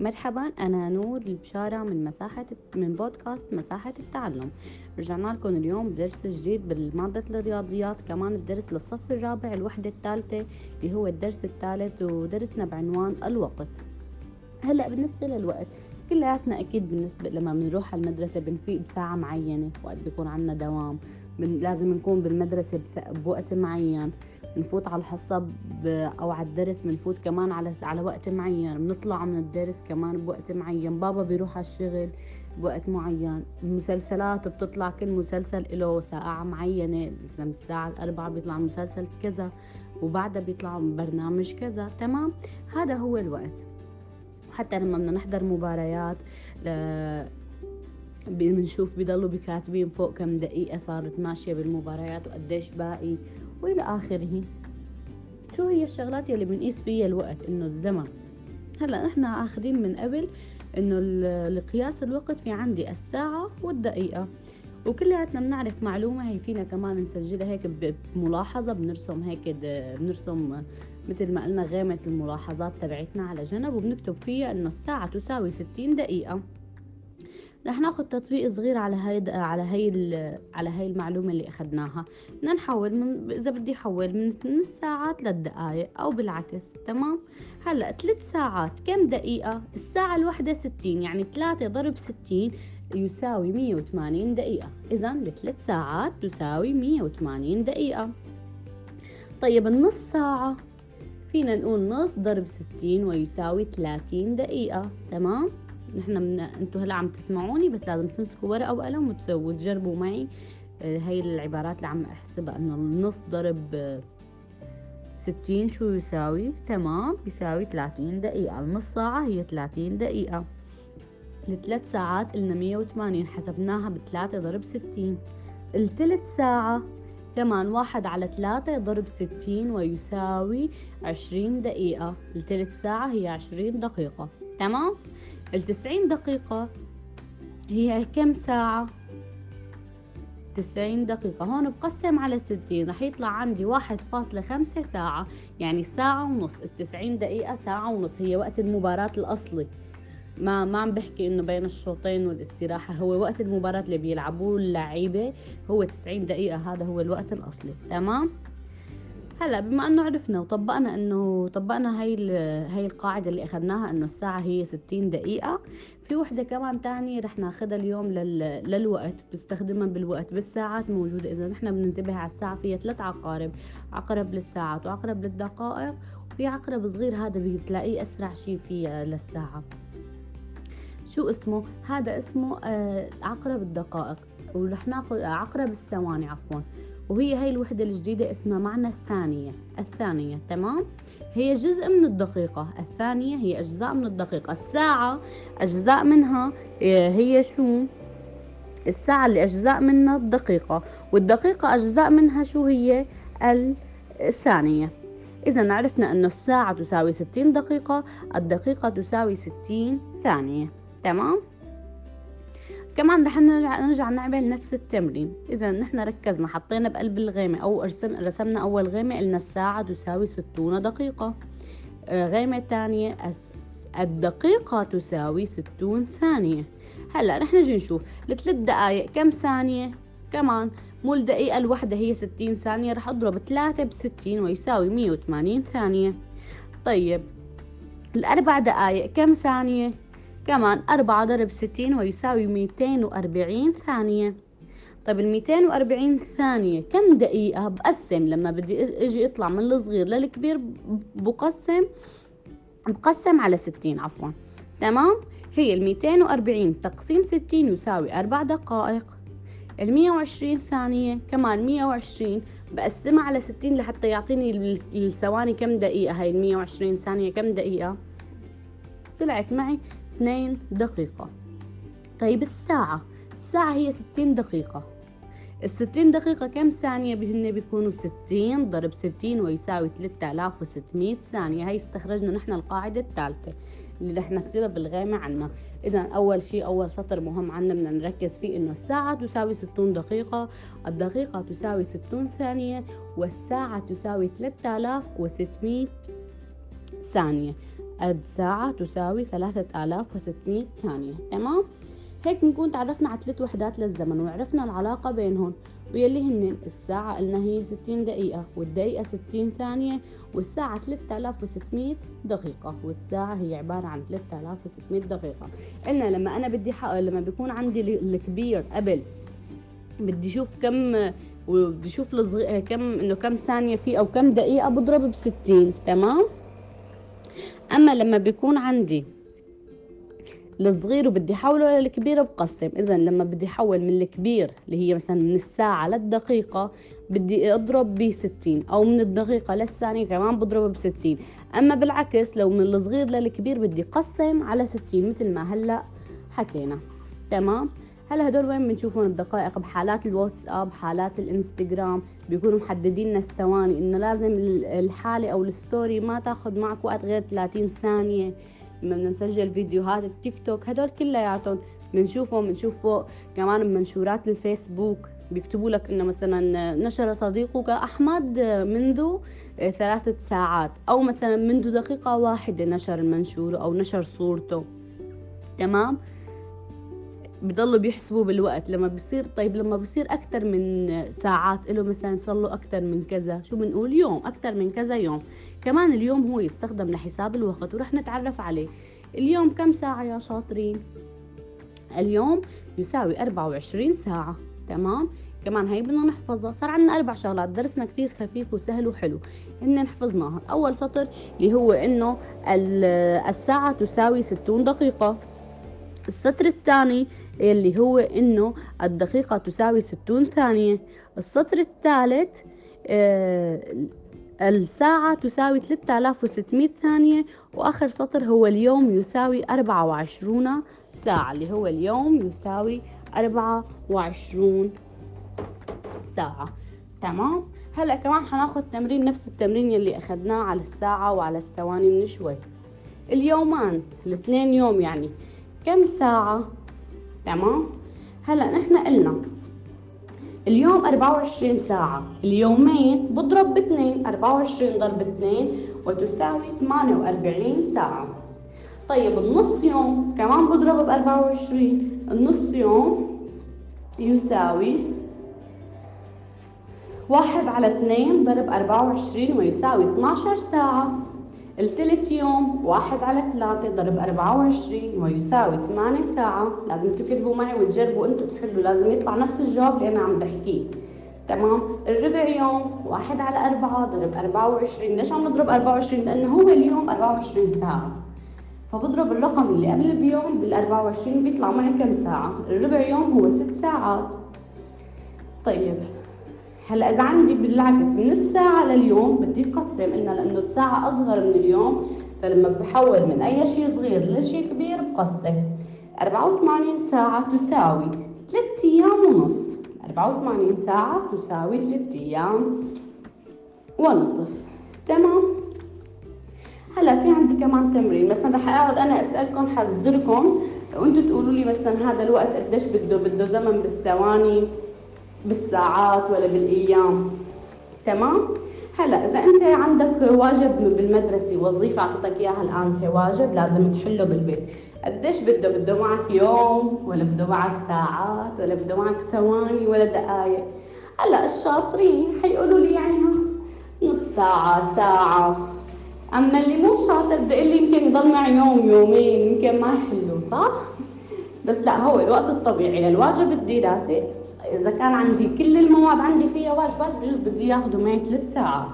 مرحبا أنا نور البشارة من مساحة من بودكاست مساحة التعلم. رجعنا لكم اليوم بدرس جديد بالمادة الرياضيات كمان الدرس للصف الرابع الوحدة الثالثة اللي هو الدرس الثالث ودرسنا بعنوان الوقت. هلأ بالنسبة للوقت كلياتنا أكيد بالنسبة لما بنروح على المدرسة بنفيق بساعة معينة وقت بيكون عنا دوام. لازم نكون بالمدرسة بوقت معين بنفوت على الحصة أو على الدرس بنفوت كمان على على وقت معين بنطلع من الدرس كمان بوقت معين. بابا بيروح على الشغل بوقت معين. المسلسلات بتطلع كل مسلسل له ساعة معينة مثلا الساعة الأربعة بيطلع مسلسل كذا وبعدها بيطلع برنامج كذا. تمام؟ هذا هو الوقت. حتى لما بدنا نحضر مباريات بنشوف بيضلوا بكاتبين فوق كم دقيقة صارت ماشية بالمباريات وقديش باقي. وإلى آخره. شو هي الشغلات يلي بنقيس فيها الوقت؟ إنه الزمن. هلأ نحنا آخذين من قبل إنه لقياس الوقت في عندي الساعة والدقيقة. وكلياتنا بنعرف معلومة هي فينا كمان نسجلها هيك بملاحظة بنرسم هيك بنرسم مثل ما قلنا غامة الملاحظات تبعتنا على جنب وبنكتب فيها إنه الساعة تساوي ستين دقيقة. رح ناخد تطبيق صغير على هاي على هاي على هاي المعلومة اللي أخدناها. بدنا نحول من إذا بدي أحول من الساعات للدقايق أو بالعكس تمام؟ هلأ ثلاث ساعات كم دقيقة؟ الساعة الواحدة ستين يعني ثلاثة ضرب ستين يساوي مية وثمانين دقيقة. إذا الثلاث ساعات تساوي مية وثمانين دقيقة. طيب النص ساعة فينا نقول نص ضرب ستين ويساوي ثلاثين دقيقة تمام؟ نحن من أنتوا هلا عم تسمعوني بس لازم تمسكوا ورقة وقلم وتسووا تجربوا معي آه، هاي العبارات اللي عم أحسبها إنه النص ضرب ستين شو يساوي؟ تمام يساوي ثلاثين دقيقة. النص ساعة هي ثلاثين دقيقة. الثلاث ساعات قلنا مية وثمانين حسبناها بثلاثة ضرب ستين. الثلث ساعة كمان واحد على ثلاثة ضرب ستين ويساوي عشرين دقيقة. الثلث ساعة هي عشرين دقيقة. تمام؟ التسعين دقيقة هي كم ساعة؟ تسعين دقيقة. هون بقسم على ستين رح يطلع عندي واحد فاصلة خمسة ساعة يعني ساعة ونص. التسعين دقيقة ساعة ونص هي وقت المباراة الأصلي. ما ما عم بحكي إنه بين الشوطين والاستراحة هو وقت المباراة اللي بيلعبوه اللعيبة هو 90 دقيقة هذا هو الوقت الأصلي. تمام؟ هلا بما إنه عرفنا وطبقنا إنه طبقنا هاي هاي القاعدة اللي أخذناها إنه الساعة هي 60 دقيقة. في وحدة كمان تانية رح ناخذها اليوم لل... للوقت بستخدمها بالوقت بالساعات موجودة. إذا نحن بننتبه على الساعة فيها ثلاث عقارب عقرب للساعات وعقرب للدقائق وفي عقرب صغير هذا بتلاقيه أسرع شيء فيها للساعة. شو اسمه؟ هذا اسمه آه عقرب الدقائق. ورح ناخذ عقرب الثواني عفوا. وهي هاي الوحدة الجديدة اسمها معنى الثانية. الثانية تمام؟ هي جزء من الدقيقة. الثانية هي أجزاء من الدقيقة. الساعة أجزاء منها آه، هي شو؟ الساعة اللي أجزاء منها الدقيقة. والدقيقة أجزاء منها شو هي؟ الثانية. إذا عرفنا أنه الساعة تساوي ستين دقيقة الدقيقة تساوي ستين ثانية. تمام؟ كمان رح نرجع نرجع نعمل نفس التمرين. إذا نحن ركزنا حطينا بقلب الغيمة أو رسم رسمنا أول غيمة قلنا الساعة تساوي ستون دقيقة. آه، غيمة تانية الدقيقة تساوي ستون ثانية. هلأ رح نجي نشوف. لثلاث دقايق كم ثانية؟ كمان مو الدقيقة الوحدة هي ستين ثانية. رح أضرب ثلاثة بستين ويساوي مية وثمانين ثانية. طيب الأربع دقايق كم ثانية؟ كمان أربعة ضرب ستين ويساوي ميتين وأربعين ثانية. طيب الميتين وأربعين ثانية كم دقيقة بقسم؟ لما بدي إجي أطلع من الصغير للكبير بقسم بقسم على ستين عفوا. تمام؟ هي الميتين وأربعين تقسيم ستين يساوي أربع دقائق. المية وعشرين ثانية كمان مية وعشرين بقسمها على ستين لحتى يعطيني الثواني كم دقيقة؟ هاي المية وعشرين ثانية كم دقيقة؟ طلعت معي 2 دقيقة. طيب الساعة الساعة هي 60 دقيقة. الستين دقيقة كم ثانية بهن بيكونوا ستين ضرب ستين ويساوي 3600 ثانية؟ هاي استخرجنا نحن القاعدة الثالثة اللي رح نكتبها بالغامة عنا إذا أول شيء أول سطر مهم عنا بدنا نركز فيه إنه الساعة تساوي 60 دقيقة الدقيقة تساوي 60 ثانية والساعة تساوي 3600 ثانية. قد ساعة تساوي ثلاثة آلاف وستمية ثانية. تمام؟ هيك بنكون تعرفنا على ثلاث وحدات للزمن وعرفنا العلاقة بينهم ويلي هن الساعة قلنا هي ستين دقيقة والدقيقة ستين ثانية والساعة 3600 دقيقة والساعة هي عبارة عن 3600 دقيقة. قلنا لما أنا بدي حق... لما بيكون عندي الكبير قبل بدي أشوف كم الصغير كم إنه كم ثانية فيه أو كم دقيقة بضرب ب 60 تمام؟ أما لما بيكون عندي الصغير وبدي أحوله للكبير بقسم. اذا لما بدي أحول من الكبير اللي هي مثلا من الساعة للدقيقة بدي أضرب ب 60 أو من الدقيقة للثانية كمان بضرب ب 60 أما بالعكس لو من الصغير للكبير بدي اقسم على 60 مثل ما هلأ حكينا. تمام؟ هلا هدول وين بنشوفهم؟ الدقائق بحالات الواتساب حالات الانستغرام. بيكونوا محددين لنا الثواني. إنه لازم الحالة أو الستوري ما تاخذ معك وقت غير 30 ثانية. لما بدنا نسجل فيديوهات التيك توك هدول كلياتهم. بنشوفهم بنشوفه كمان بمنشورات الفيسبوك. بيكتبوا لك إنه مثلا نشر صديقك أحمد منذ ثلاثة ساعات. أو مثلا منذ دقيقة واحدة نشر المنشور أو نشر صورته. تمام؟ بضلوا بيحسبوا بالوقت. لما بصير طيب لما بصير أكثر من ساعات له مثلا صار له أكثر من كذا. شو بنقول؟ يوم أكثر من كذا يوم. كمان اليوم هو يستخدم لحساب الوقت ورح نتعرف عليه. اليوم كم ساعة يا شاطرين؟ اليوم يساوي 24 ساعة. تمام؟ كمان هي بدنا نحفظها. صار عندنا أربع شغلات. درسنا كتير خفيف وسهل وحلو. ان حفظناها أول سطر اللي هو إنه الساعة تساوي 60 دقيقة. السطر الثاني اللي هو إنه الدقيقة تساوي 60 ثانية. السطر الثالث آه الساعة تساوي 3600 ثانية وآخر سطر هو اليوم يساوي 24 ساعة اللي هو اليوم يساوي 24 ساعة. تمام؟ هلأ كمان حناخد تمرين نفس التمرين يلي أخذناه على الساعة وعلى الثواني من شوي. اليومان الاثنين يوم يعني. كم ساعة؟ تمام؟ هلا نحن قلنا اليوم 24 ساعة اليومين بضرب باثنين 24 ضرب 2 وتساوي 48 ساعة. طيب النص يوم كمان بضرب ب 24 النص يوم يساوي واحد على اثنين ضرب أربعة وعشرين ويساوي 12 ساعة. الثلث يوم واحد على ثلاثة ضرب أربعة وعشرين ويساوي ثمانية ساعة. لازم تكتبوا معي وتجربوا أنتوا تحلوا لازم يطلع نفس الجواب اللي أنا عم بحكيه. تمام؟ الربع يوم واحد على أربعة ضرب أربعة وعشرين. ليش عم نضرب أربعة وعشرين؟ لأنه هو اليوم أربعة وعشرين ساعة. فبضرب الرقم اللي قبل بيوم بال 24 بيطلع معي كم ساعة؟ الربع يوم هو ست ساعات. طيب هلا اذا عندي بالعكس من الساعة لليوم بدي اقسم قلنا لأنه الساعة أصغر من اليوم فلما بحول من أي شيء صغير لشيء كبير بقسم. 84 ساعة تساوي 3 أيام ونص. 84 ساعة تساوي 3 أيام ونصف تمام؟ هلا في عندي كمان تمرين مثلا رح أقعد أنا أسألكم حذركم لو أنتم تقولوا لي مثلا هذا الوقت قديش بده بده زمن بالثواني. بالساعات ولا بالأيام. تمام؟ هلا إذا أنت عندك واجب بالمدرسة وظيفه أعطتك إياها الانسه واجب لازم تحله بالبيت. قديش بده؟ بده معك يوم ولا بده معك ساعات ولا بده معك ثواني ولا دقائق هلا الشاطرين حيقولوا لي يعني نص ساعة ساعة. أما اللي مو شاطر بده لي يمكن يضل معي يوم يومين يمكن ما يحلوا صح؟ بس لا هو الوقت الطبيعي. للواجب الدراسي إذا كان عندي كل المواد عندي فيها واجبات بجوز بدي ياخذوا معي ثلاث ساعات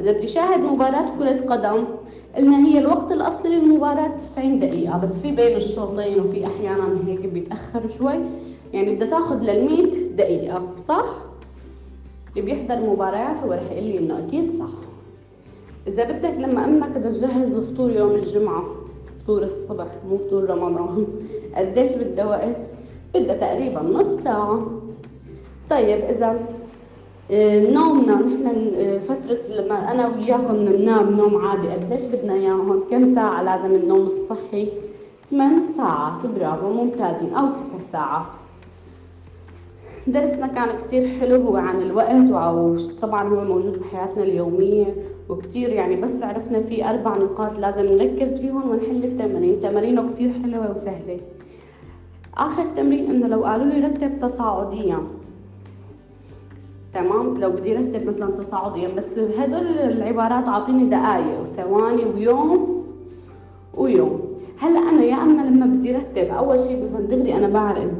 إذا بدي شاهد مباراة كرة قدم قلنا هي الوقت الأصلي للمباراة 90 دقيقة بس في بين الشوطين وفي أحيانا هيك بيتأخر شوي يعني بدها تاخذ لل 100 دقيقة صح؟ اللي بيحضر المباريات هو رح يقول لي إنه أكيد صح إذا بدك لما أمك بدها تجهز الفطور يوم الجمعة فطور الصبح مو فطور رمضان قديش بدها وقت؟ بدها تقريبا نص ساعة طيب إذا آه، نومنا نحن آه، فترة لما أنا وياكم ننام نوم عادي قديش بدنا إياهم؟ كم ساعة لازم النوم الصحي؟ 8 ساعات برافو ممتازين. أو 9 ساعات. درسنا كان كتير حلو هو عن الوقت وطبعا هو موجود بحياتنا اليومية وكتير يعني بس عرفنا فيه أربع نقاط لازم نركز فيهم ونحل التمارين تمارينه كتير حلوة وسهلة. آخر تمرين إنه لو قالوا لي رتب تصاعديا. تمام؟ لو بدي رتب مثلا تصاعديا بس هدول العبارات أعطيني دقائق وثواني ويوم ويوم. هلأ أنا يا أما لما بدي رتب أول شيء مثلا دغري أنا بعرف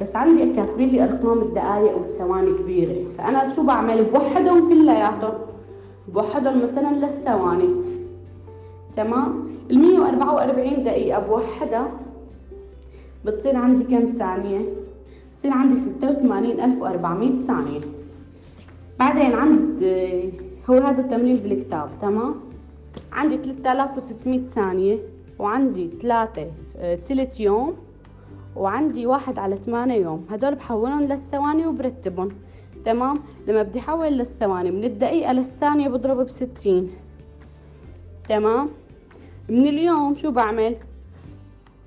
بس عندي كاتبين لي أرقام الدقائق والثواني كبيرة. فأنا شو بعمل؟ بوحدهم كلياتهم بوحدهم مثلا للثواني. تمام؟ ال 144 دقيقة بوحدها بتصير عندي كم ثانية؟ بتصير عندي 86400 ثانية. بعدين عند هو هذا التمرين بالكتاب تمام؟ عندي 3600 ثانية وعندي ثلاثة ثلث يوم وعندي واحد على ثمانية يوم. هدول بحولهم للثواني وبرتبهم تمام؟ لما بدي أحول للثواني من الدقيقة للثانية بضرب بستين تمام؟ من اليوم شو بعمل؟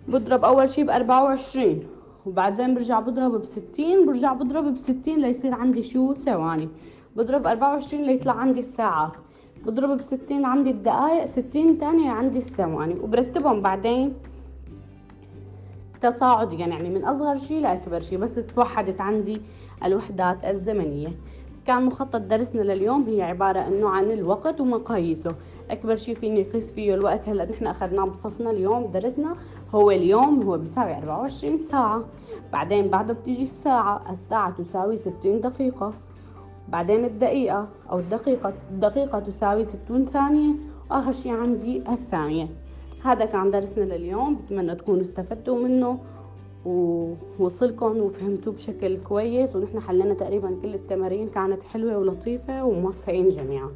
بضرب أول شي بأربعة وعشرين وبعدين برجع بضرب بستين برجع بضرب بستين ليصير عندي شو؟ ثواني. بضرب أربعة وعشرين ليطلع عندي الساعات بضرب بستين عندي الدقايق ستين تانية عندي الثواني وبرتبهم بعدين تصاعديا يعني من أصغر شيء لأكبر شيء بس توحدت عندي الوحدات الزمنية. كان مخطط درسنا لليوم هي عبارة إنه عن الوقت ومقاييسه. أكبر شيء فيني قيس فيه الوقت هلأ نحن أخذناه بصفنا اليوم درسنا. هو اليوم هو بيساوي 24 ساعة. بعدين بعده بتيجي الساعة. الساعة تساوي 60 دقيقة. بعدين الدقيقة أو الدقيقة الدقيقة تساوي 60 ثانية وآخر شي عندي الثانية. هذا كان درسنا لليوم بتمنى تكونوا استفدتوا منه ووصلكم وفهمتوه بشكل كويس ونحن حلينا تقريبا كل التمارين كانت حلوة ولطيفة وموفقين جميعا.